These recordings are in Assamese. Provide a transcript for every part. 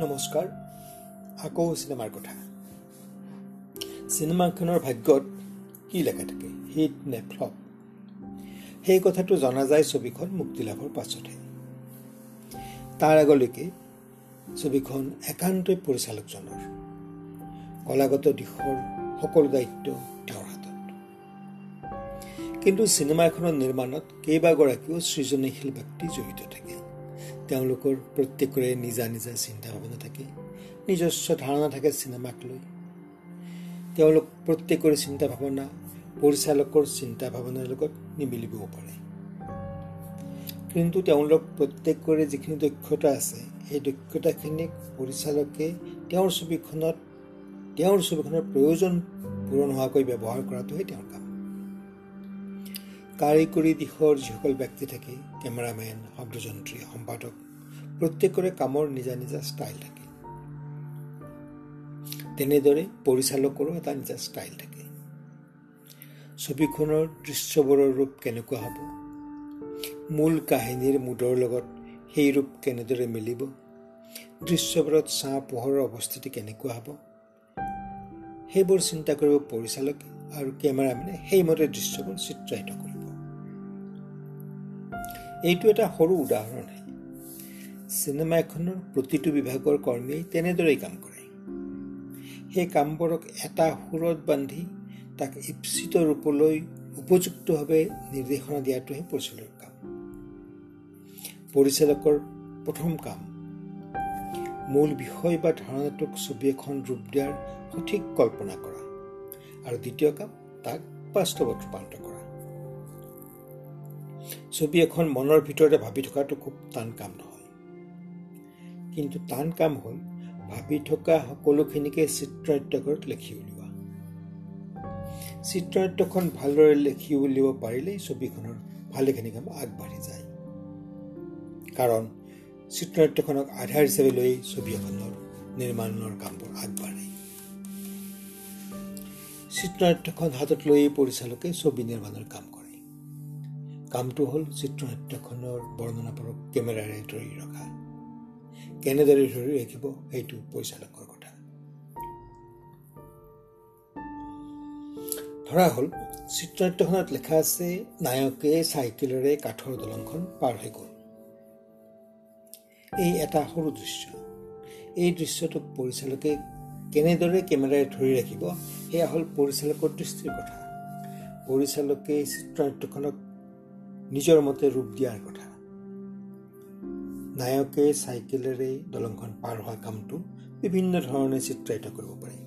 নমস্কাৰ। আকৌ চিনেমাৰ কথা। চিনেমাখনৰ ভাগ্যত কি লেখা থাকে? হিট নে ফ্লপ? সেই কথাটো জনা যায় ছবিখন মুক্তি লাভৰ পাছতহে। তাৰ আগলৈকে ছবিখন একান্তই পৰিচালকজনৰ। কলাগত দিশৰ সকলো দায়িত্ব তেওঁৰ হাতত। কিন্তু চিনেমা এখনৰ নিৰ্মাণত কেইবাগৰাকীও সৃজনীশীল ব্যক্তি জড়িত থাকে। তেওঁলোকৰ প্ৰত্যেকৰে নিজা নিজা চিন্তা ভাৱনা থাকে নিজস্ব ধাৰণা থাকে চিনেমাক লৈ তেওঁলোক প্ৰত্যেকৰে চিন্তা ভাৱনা পৰিচালকৰ চিন্তা ভাৱনাৰ লগত নিমিলিবও পাৰে কিন্তু তেওঁলোক প্ৰত্যেকৰে যিখিনি দক্ষতা আছে সেই দক্ষতাখিনিক পৰিচালকে তেওঁৰ ছবিখনত তেওঁৰ ছবিখনৰ প্ৰয়োজন পূৰণ হোৱাকৈ ব্যৱহাৰ কৰাটোহে তেওঁৰ কাম কাৰিকৰী দিশৰ যিসকল ব্যক্তি থাকে কেমেৰামেন শব্দযন্ত্ৰী সম্পাদক প্ৰত্যেকৰে কামৰ নিজা নিজা ষ্টাইল থাকে। তেনেদৰে পৰিচালকৰো এটা নিজা ষ্টাইল থাকে। ছবিখনৰ দৃশ্যবোৰৰ ৰূপ কেনেকুৱা হ'ব? মূল কাহিনীৰ মুদৰ লগত সেই ৰূপ কেনেদৰে মিলিব? দৃশ্যবোৰত ছাঁ পোহৰৰ অৱস্থিতি কেনেকুৱা হ'ব? সেইবোৰ চিন্তা কৰিব পৰিচালকে আৰু কেমেৰামেনে সেইমতে দৃশ্যবোৰ চিত্ৰায়িত কৰিব। এইটো এটা সৰু উদাহৰণহে চিনেমা এখনৰ প্ৰতিটো বিভাগৰ কৰ্মীয়ে তেনেদৰেই কাম কৰে। সেই কামবোৰক এটা সুৰত বান্ধি তাক ইপ্সিত ৰূপলৈ উপযুক্তভাৱে নিৰ্দেশনা দিয়াটোহে পৰিচালকৰ কাম। পৰিচালকৰ প্ৰথম কাম মূল বিষয় বা ধাৰণাটোক ছবি এখন ৰূপ দিয়াৰ সঠিক কল্পনা কৰা। আৰু দ্বিতীয় কাম তাক বাস্তৱত ৰূপান্তৰ কৰা। ছবি এখন মনৰ ভিতৰতে ভাবি থকাটো খুব টান কাম নহয়। কিন্তু টান কাম হ'ল ভাবি থকা সকলোখিনিকে চিত্ৰায়ত্তকৰত লিখি উলিওৱা। চিত্ৰায়ত্তখন ভালদৰে লিখি উলিয়াব পাৰিলেই ছবিখনৰ ভালেখিনি কাম আগবাঢ়ি যায়। কাৰণ চিত্ৰায়ত্তখনক আধাৰ হিচাপে লৈ ছবি এখনৰ নিৰ্মাণৰ কামবোৰ আগবাঢ়ে। চিত্ৰায়ত্তখন হাতত লৈ পৰিচালকে ছবি নিৰ্মাণৰ কাম কৰে। কামটো হ'ল চিত্ৰনাট্যখনৰ বৰ্ণনাপৰক কেমেৰাৰে ধৰি ৰখা। কেনেদৰে ধৰি ৰাখিব সেইটো পৰিচালকৰ কথা। ধৰা হ'ল চিত্ৰনাট্যখনত লেখা আছে নায়কে চাইকেলেৰে কাঠৰ দলংখন পাৰ হৈ গ'ল। এই এটা সৰু দৃশ্য। এই দৃশ্যটোক পৰিচালকে কেনেদৰে কেমেৰাৰে ধৰি ৰাখিব সেয়া হ'ল পৰিচালকৰ দৃষ্টিৰ কথা। পৰিচালকে চিত্ৰনাট্যখনক নিজৰ মতে ৰূপ দিয়াৰ কথা। নায়কে চাইকেলেৰে দলংখন পাৰ হোৱা কামটো বিভিন্ন ধৰণে চিত্ৰায়িত কৰিব পাৰে।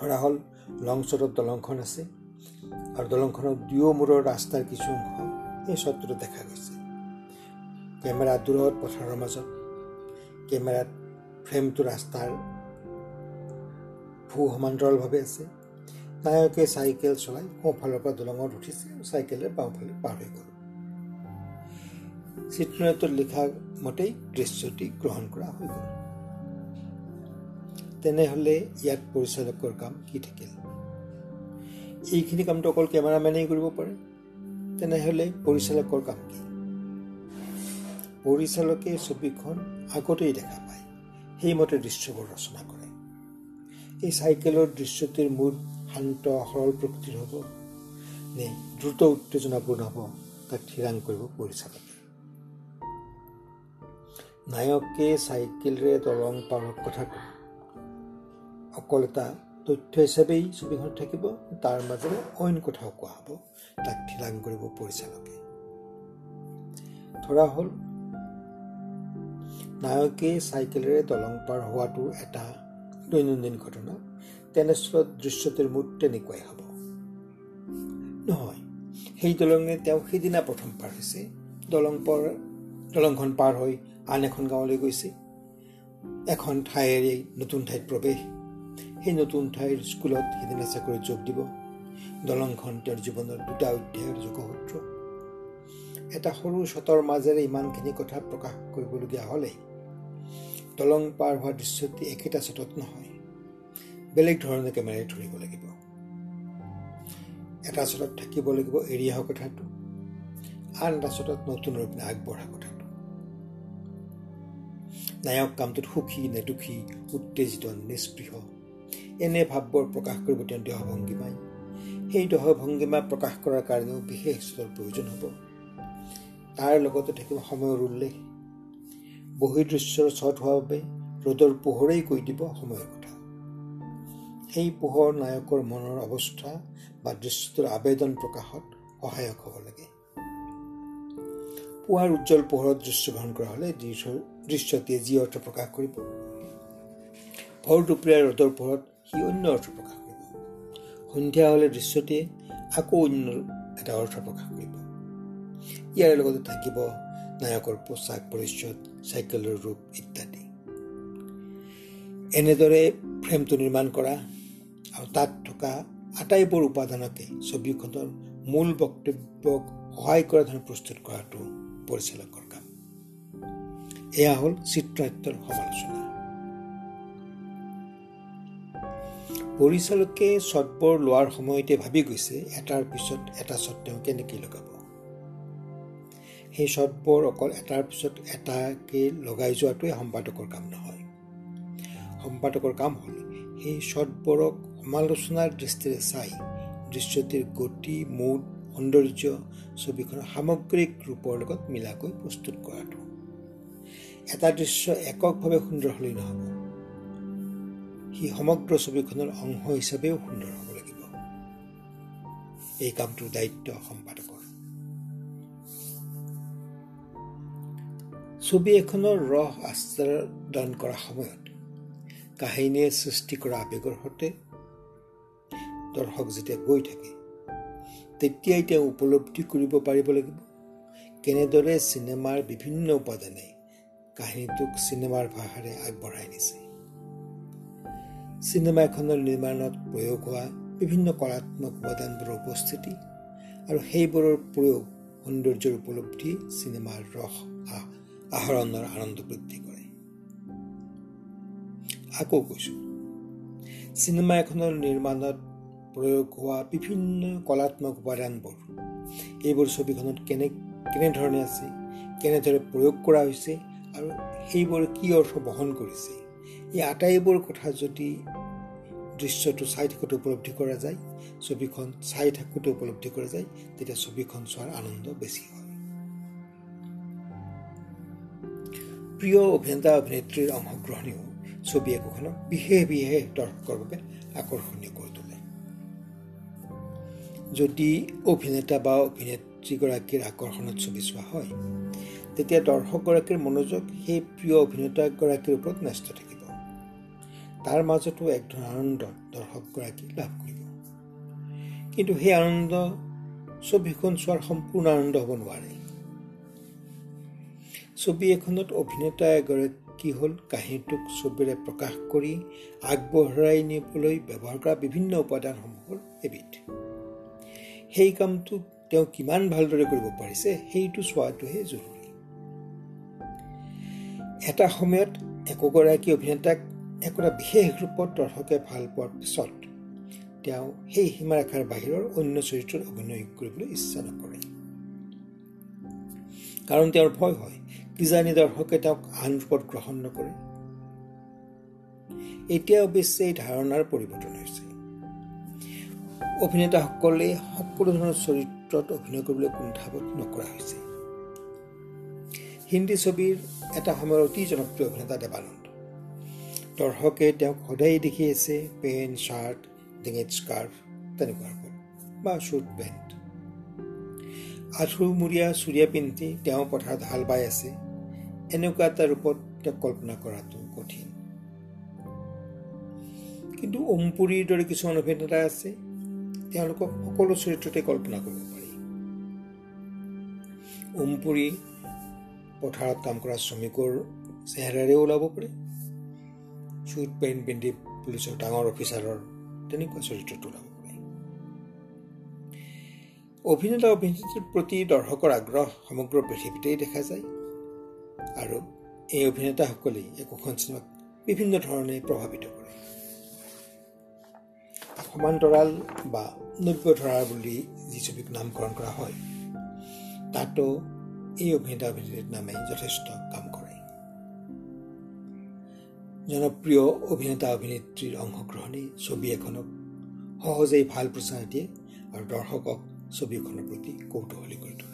ধৰা হ'ল লং শ্বটত দলংখন আছে আৰু দলংখনৰ দুয়ো মূৰৰ ৰাস্তাৰ কিছু অংশ এই শ্বটটোত দেখা গৈছে। কেমেৰা দূৰত পথাৰৰ মাজত কেমেৰাত ফ্ৰেমটো ৰাস্তাৰ ভূ সমান্তৰালভাৱে আছে। নায়কে চাইকেল চলাই সোঁফালৰ পৰা দলঙত উঠিছে আৰু চাইকেলেৰে বাওঁফালে পাৰ হৈ গ'ল। চিত্ৰনাট্যত লিখা মতেই দৃশ্যটি গ্ৰহণ কৰা হৈ গ'ল। তেনেহ'লে ইয়াত পৰিচালকৰ কাম কি থাকিল? এইখিনি কামটো অকল কেমেৰামেনেই কৰিব পাৰে। তেনেহ'লে পৰিচালকৰ কাম কি? পৰিচালকে ছবিখন আগতেই দেখা পায়। সেইমতে দৃশ্যবোৰ ৰচনা কৰে। এই চাইকেলৰ দৃশ্যটিৰ মূল শান্ত সৰল প্ৰকৃতিৰ হ'ব। নে দ্ৰুত উত্তেজনাপূৰ্ণ হ'ব তাক থিৰাং কৰিব পৰিচালকে। নায়কে চাইকেলেৰে দলং পাৰৰ কথাটো অকল এটা তথ্য হিচাপেই ছবিখনত থাকিব তাৰ মাজেৰে অইন কথাও কোৱা হ'ব তাক থিৰাং কৰিব পৰিচালকে। ধৰা হ'ল নায়কে চাইকেলেৰে দলং পাৰ হোৱাটো এটা দৈনন্দিন ঘটনা। তেনেস্থলত দৃশ্যটোৰ মুঠ তেনেকুৱাই হ'ব। নহয় সেই দলঙে তেওঁ সেইদিনা প্ৰথম পাৰ হৈছে। দলং পাৰ দলংখন পাৰ হৈ আন এখন গাঁৱলৈ গৈছে। এখন ঠাইৰে নতুন ঠাইত প্ৰৱেশ। সেই নতুন ঠাইৰ স্কুলত সেইদিনা চাকৰিত যোগ দিব। দলংখন তেওঁৰ জীৱনৰ দুটা অধ্যায়ৰ যোগসূত্ৰ। এটা সৰু শ্বটৰ মাজেৰে ইমানখিনি কথা প্ৰকাশ কৰিবলগীয়া হ'লে দলং পাৰ হোৱা দৃশ্যটি একেটা শ্বটত নহয়। বেলেগ ধৰণে কেমেৰাই ধৰিব লাগিব। এটা শ্বটত থাকিব লাগিব এৰি অহা কথাটো আন এটা শ্বটত নতুন ৰূপে আগবঢ়া কথাটো। নায়ক কামটোত সুখী নে দুখী উত্তেজিত নিষ্পৃহ এনে ভাৱবোৰ প্ৰকাশ কৰিব তেওঁ দেহভংগীমাই সেই দেহভংগীমা প্ৰকাশ কৰাৰ কাৰণেও বিশেষ প্ৰয়োজন হ'ব। তাৰ লগতে থাকিব সময়ৰ উল্লেখ। বহিৰ্দৃশ্যৰ চট হোৱাৰ বাবে ৰ'দৰ পোহৰেই কৈ দিব সময়ৰ কথা সেই পোহৰ নায়কৰ মনৰ অৱস্থা বা দৃশ্যটোৰ আবেদন প্ৰকাশত সহায়ক হ'ব লাগে। পুৱাৰ উজ্জ্বল পোহৰত দৃশ্য গ্ৰহণ কৰা হ'লে দৃশ্যটিয়ে যি অৰ্থ প্ৰকাশ কৰিব ভৰ দুপৰীয়া ৰ'দৰ পোহৰত সি অন্য অৰ্থ প্ৰকাশ কৰিব। সন্ধিয়া হ'লে দৃশ্যটিয়ে আকৌ অন্য এটা অৰ্থ প্ৰকাশ কৰিব। ইয়াৰ লগতে থাকিব নায়কৰ পোচাক পৰিচ্ছদ চাইকেলৰ ৰূপ ইত্যাদি। এনেদৰে ফ্ৰেমটো নিৰ্মাণ কৰা আৰু তাত থকা আটাইবোৰ উপাদানকে ছবিখনৰ মূল বক্তব্যক সহায় কৰা ধৰণে প্ৰস্তুত কৰাটো পৰিচালকৰ কাম। এয়া হ'ল চিত্ৰাত্যৰ সমালোচনা। পৰিচালকে শ্বটবোৰ লোৱাৰ সময়তে ভাবি গৈছে এটাৰ পিছত এটা শ্বট তেওঁ কেনেকৈ লগাব। সেই শ্বটবোৰ অকল এটাৰ পিছত এটাকে লগাই যোৱাটোৱে সম্পাদকৰ কাম নহয়। সম্পাদকৰ কাম হ'ল সেই শ্বটবোৰক সমালোচনাৰ দৃষ্টিৰে চাই দৃশ্যটিৰ গতি মুড সৌন্দৰ্য ছবিখনৰ সামগ্ৰিক ৰূপৰ লগত মিলাকৈ প্ৰস্তুত কৰাটো। এটা দৃশ্য এককভাৱে সুন্দৰ হ'লেই নহ'ব। সি সমগ্ৰ ছবিখনৰ অংশ হিচাপেও সুন্দৰ হ'ব লাগিব। এই কামটোৰ দায়িত্ব সম্পাদকৰ। ছবি এখনৰ ৰস আস্বাদন কৰা সময়ত কাহিনীয়ে সৃষ্টি কৰা আৱেগৰ সৈতে দৰ্শক যেতিয়া গৈ থাকে তেতিয়াই তেওঁ উপলব্ধি কৰিব পাৰিব লাগিব। কেনেদৰে চিনেমাৰ বিভিন্ন উপাদানে কাহিনীটোক চিনেমাৰ ভাষাৰে আগবঢ়াই নিছে? চিনেমা এখনৰ নিৰ্মাণত প্ৰয়োগ হোৱা বিভিন্ন কলাত্মক উপাদানবোৰৰ উপস্থিতি আৰু সেইবোৰৰ প্ৰয়োগ সৌন্দৰ্যৰ উপলব্ধি চিনেমাৰ ৰস আহৰণৰ আনন্দ বৃদ্ধি কৰে। আকৌ কৈছোঁ চিনেমা এখনৰ নিৰ্মাণত প্ৰয়োগ হোৱা বিভিন্ন কলাত্মক উপাদানবোৰ। এইবোৰ ছবিখনত কেনে কেনেধৰণে আছে কেনেদৰে প্ৰয়োগ কৰা হৈছে আৰু সেইবোৰ কি অৰ্থ বহন কৰিছে এই আটাইবোৰ কথা যদি দৃশ্যটো চাই থাকোঁতে উপলব্ধি কৰা যায় ছবিখন চাই থাকোঁতে উপলব্ধি কৰা যায় তেতিয়া ছবিখন চোৱাৰ আনন্দ বেছি হয়। প্ৰিয় অভিনেতা অভিনেত্ৰীৰ অংশগ্ৰহণেও ছবি একোখনক বিশেষ বিশেষ দৰ্শকৰ বাবে আকৰ্ষণীয় কৰি তোলে। যদি অভিনেতা বা অভিনেত্ৰীগৰাকীৰ আকৰ্ষণত ছবি চোৱা হয় তেতিয়া দৰ্শকগৰাকীৰ মনোযোগ সেই প্ৰিয় অভিনেতাগৰাকীৰ ওপৰত ন্যস্ত থাকিব। তাৰ মাজতো এক ধৰণৰ আনন্দ দৰ্শকগৰাকী লাভ কৰিব। কিন্তু সেই আনন্দ ছবিখন চোৱাৰ সম্পূৰ্ণ আনন্দ হ'ব নোৱাৰে। ছবি এখনত অভিনেতা এগৰাকী হ'ল কাহিনীটোক ছবিৰে প্ৰকাশ কৰি আগবঢ়াই নিবলৈ ব্যৱহাৰ কৰা বিভিন্ন উপাদানসমূহৰ এবিধ। সেই কামটো তেওঁ কিমান ভালদৰে কৰিব পাৰিছে সেইটো চোৱাটোহে জৰুৰী। এটা সময়ত একোগৰাকী অভিনেতাক একোটা বিশেষ ৰূপত দৰ্শকে ভাল পোৱাৰ পিছত তেওঁ সেই সীমাৰেখাৰ বাহিৰৰ অন্য চৰিত্ৰত অভিনয় কৰিবলৈ ইচ্ছা নকৰে। কাৰণ তেওঁৰ ভয় হয় কিজানি দৰ্শকে তেওঁক আন ৰূপত গ্ৰহণ নকৰে। এতিয়া অৱশ্যে এই ধাৰণাৰ পৰিৱৰ্তন হৈছে। অভিনেতাসকলে সকলো ধৰণৰ চৰিত্ৰত অভিনয় কৰিবলৈ কুণ্ঠাবোধ নকৰা হৈছে। হিন্দী ছবিৰ এটা সময়ৰ অতি জনপ্ৰিয় অভিনেতা দেৱানন্দ দৰ্শকে তেওঁক সদায় দেখি আছে পেণ্ট শ্বাৰ্ট ডিঙিত স্কাৰ্ফ তেনেকুৱা বা শ্বুট পেণ্ট। আঁঠুমূৰীয়া চুৰিয়া পিন্ধি তেওঁ পথাৰত হাল বাই আছে এনেকুৱা এটা ৰূপত তেওঁক কল্পনা কৰাটো কঠিন। কিন্তু অম্পুৰীৰ দৰে কিছুমান অভিনেতা আছে তেওঁলোকক সকলো চৰিত্ৰতে কল্পনা কৰিব পাৰি। ওমপুৰি পথাৰত কাম কৰা শ্ৰমিকৰ চেহেৰাৰে ওলাব পাৰে। চুট পেণ্ট পিন্ধি পুলিচৰ ডাঙৰ অফিচাৰৰ তেনেকুৱা চৰিত্ৰত ওলাব পাৰে। অভিনেতা অভিনেত্ৰীৰ প্ৰতি দৰ্শকৰ আগ্ৰহ সমগ্ৰ পৃথিৱীতেই দেখা যায়। আৰু এই অভিনেতাসকলেই একোখন চিনেমাক বিভিন্ন ধৰণে প্ৰভাৱিত কৰে। সমান্তৰাল বা নব্যধৰা বুলি যি ছবিক নামকৰণ কৰা হয় তাতো এই অভিনেতা অভিনেত্ৰীৰ নামে যথেষ্ট কাম কৰে। জনপ্ৰিয় অভিনেতা অভিনেত্ৰীৰ অংশগ্ৰহণেই ছবি এখনক সহজেই ভাল প্ৰচাৰ দিয়ে আৰু দৰ্শকক ছবিখনৰ প্ৰতি কৌতূহলী কৰি তোলায়